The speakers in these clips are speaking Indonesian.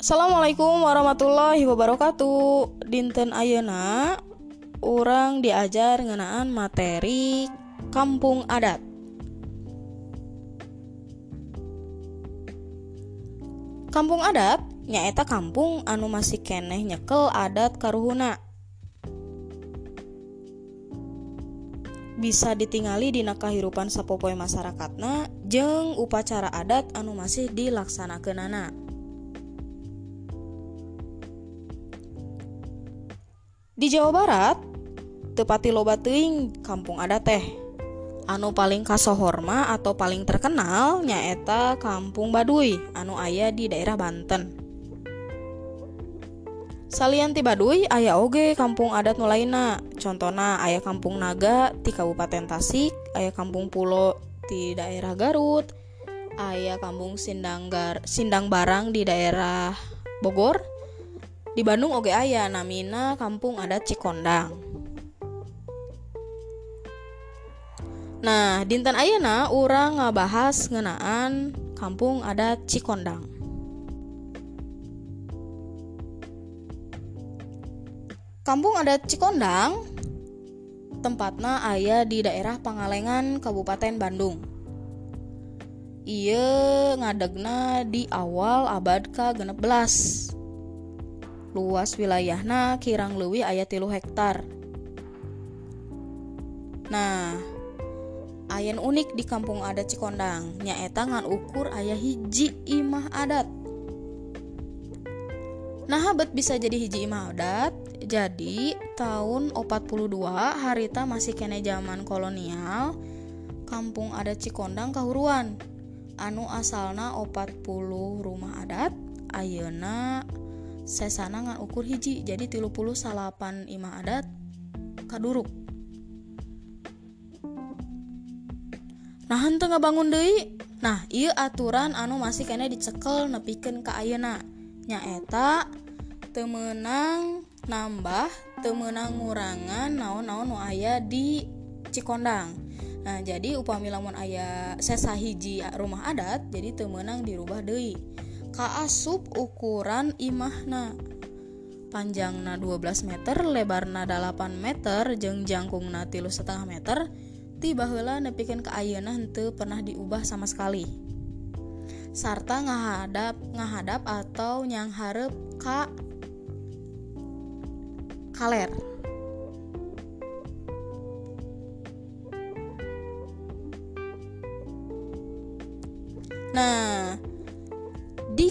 Assalamualaikum warahmatullahi wabarakatuh. Dinten Ayeuna? Orang diajar ngenaan materi kampung adat. Kampung adat nyaeta kampung anu masih keneh nyekel adat karuhuna. Bisa ditingali di kahirupan sapopoe masyarakatna jeng upacara adat anu masih dilaksanakeunana. Di Jawa Barat tepati loba teuing kampung adat teh. Anu paling kasohorma atau paling terkenal nyaeta Kampung Baduy anu aya di daerah Banten. Salian ti Baduy aya oge kampung adat nulaina contohna aya Kampung Naga di Kabupaten Tasik aya Kampung Pulo di daerah Garut aya Kampung Sindang Barang di daerah Bogor di Bandung oge aya namina kampung adat Cikondang. Nah dinten Ayeuna orang ngabahas ngenaan kampung adat Cikondang. Kampung adat Cikondang tempatnya ayah di daerah Pangalengan Kabupaten Bandung. Iya ngadegna di awal abad ke 16 luas wilayahna kirang luwi ayat tilu hektar. Nah ayen unik di kampung adat Cikondang. Nyaeta ngan ukur ayah hiji imah adat. Nah habet bisa jadi hiji imah adat. Jadi tahun 42 harita masih kene zaman kolonial kampung adat Cikondang kahuruan. Anu asalna 40 rumah adat Ayeuna sesana ngan ukur hiji jadi tilu puluh salapan imah adat kaduruk. Nah henteu bangun deui? Nah iya aturan anu masih kena dicekel nepikan ke ayeuna. Nyaeta temenang nambah temenang ngurangan naon-naon nu aya di Cikondang. Nah jadi upami lamun aya sesa hiji rumah adat jadi temenang dirubah deui kaasup ukuran imahna. Panjangna 12 meter lebarna 8 meter jeng jangkungna tilu setengah meter tiba hela nepikan ke ayeuna hente pernah diubah sama sekali. Sarta ngahadap ngahadap atau nyang harap ka kaler. Nah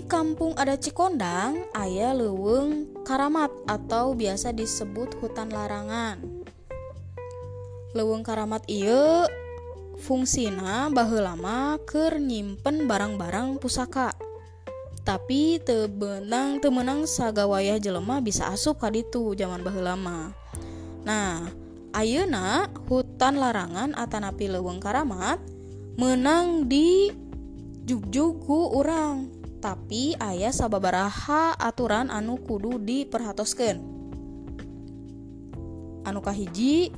kampung ada Cikondang, ayah leweng karamat atau biasa disebut hutan larangan. Leweng karamat iya fungsina lama ker nyimpen barang-barang pusaka. Tapi tebenang temenang sagawayah jelema bisa asup kaditu zaman lama. Nah, ayeuna hutan larangan atanapi leweng karamat menang di jugjugu orang tapi ayah sababaraha aturan anu kudu diperhatoskan anu kahiji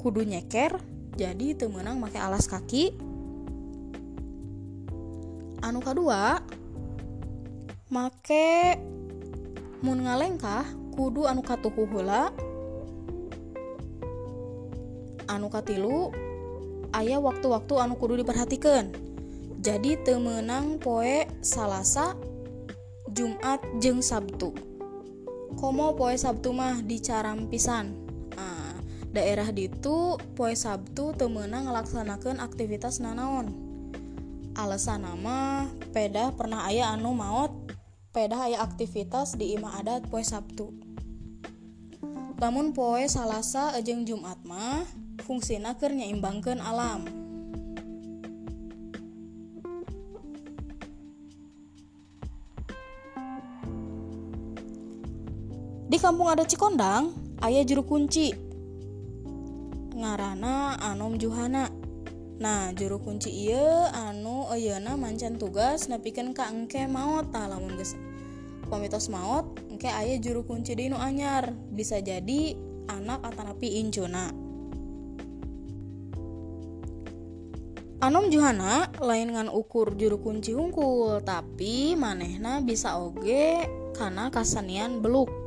kudu nyeker jadi temenang make alas kaki. Anu kedua make mun ngalengkah kudu anu katuhu heula. Anu katilu ayah waktu-waktu anu kudu diperhatikan jadi temenang poe salasa Jumat jeng Sabtu. Komo poe Sabtu mah dicaram pisan. Nah, daerah ditu poe Sabtu temenang ngelaksanakan aktivitas nanaon. Alasan nama peda pernah ayah anu maut peda ayah aktivitas di imah adat poe Sabtu. Namun poe salasa ejeng Jumat mah fungsina keur nyaimbangkeun alam di kampung ada Cikondang ayah juru kunci. Ngarana anom Juhana. Nah juru kunci iya anu Ayana mancan tugas nepikan ka engke maut tah lamun geus pamitos engke ayah juru kunci di nu anyar. Bisa jadi anak atanapi incuna. Anom Johana lain dengan ukur juru kunci hungkul tapi manehna bisa oge karena kasanian beluk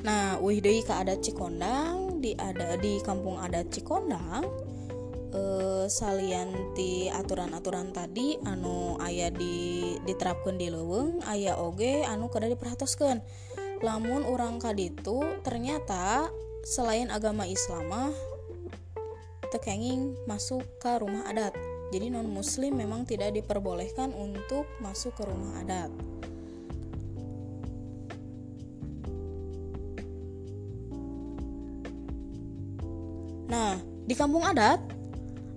Nah wih deui adat Cikondang di ada di kampung adat Cikondang eh, salianti aturan-aturan tadi anu ayah di diterapkan di leweng ayah oge anu kada diperhatoskan lamun orang kaditu ternyata selain agama Islam tekenging masuk ke rumah adat. Jadi non muslim memang tidak diperbolehkan untuk masuk ke rumah adat. Nah, di kampung adat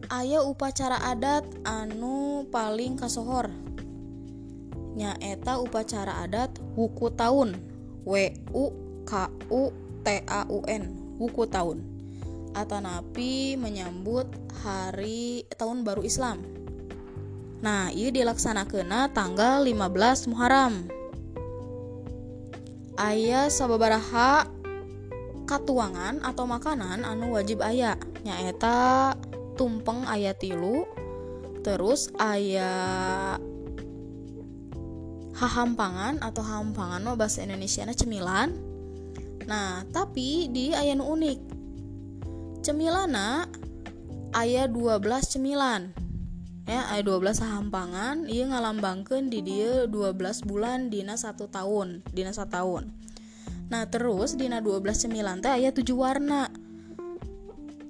ayah upacara adat anu paling kasohor. Nyaeta upacara adat wuku tahun. W U K U T A U N. Wuku tahun atau napi menyambut hari tahun baru Islam. Nah, ini dilaksanakan tanggal 15 Muharram. Ayah sababaraha katuangan atau makanan anu wajib ayah nyaeta tumpeng ayat tilu terus ayah hahampangan atau hahampangan mah bahasa Indonesia cemilan. Nah tapi di ayah nu unik. Cemilana ayah 12 cemilan. Ya ayah 12 sahampangan ia ngalambangkan di dia 12 bulan dina satu tahun dina satu tahun nah terus dina 12 cemilan teh ayah 7 warna.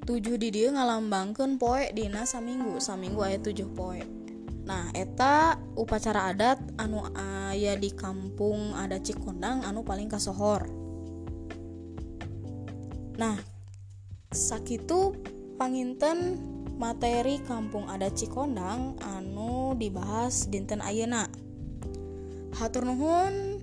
7 di dia ngalambangkan poe dina saminggu saminggu ayah 7 poe. Nah eta upacara adat anu ayah di kampung ada Cikondang anu paling kasohor. Nah sakitu panginten materi kampung adat Cikondang anu dibahas dinten Ayeuna. Hatur nuhun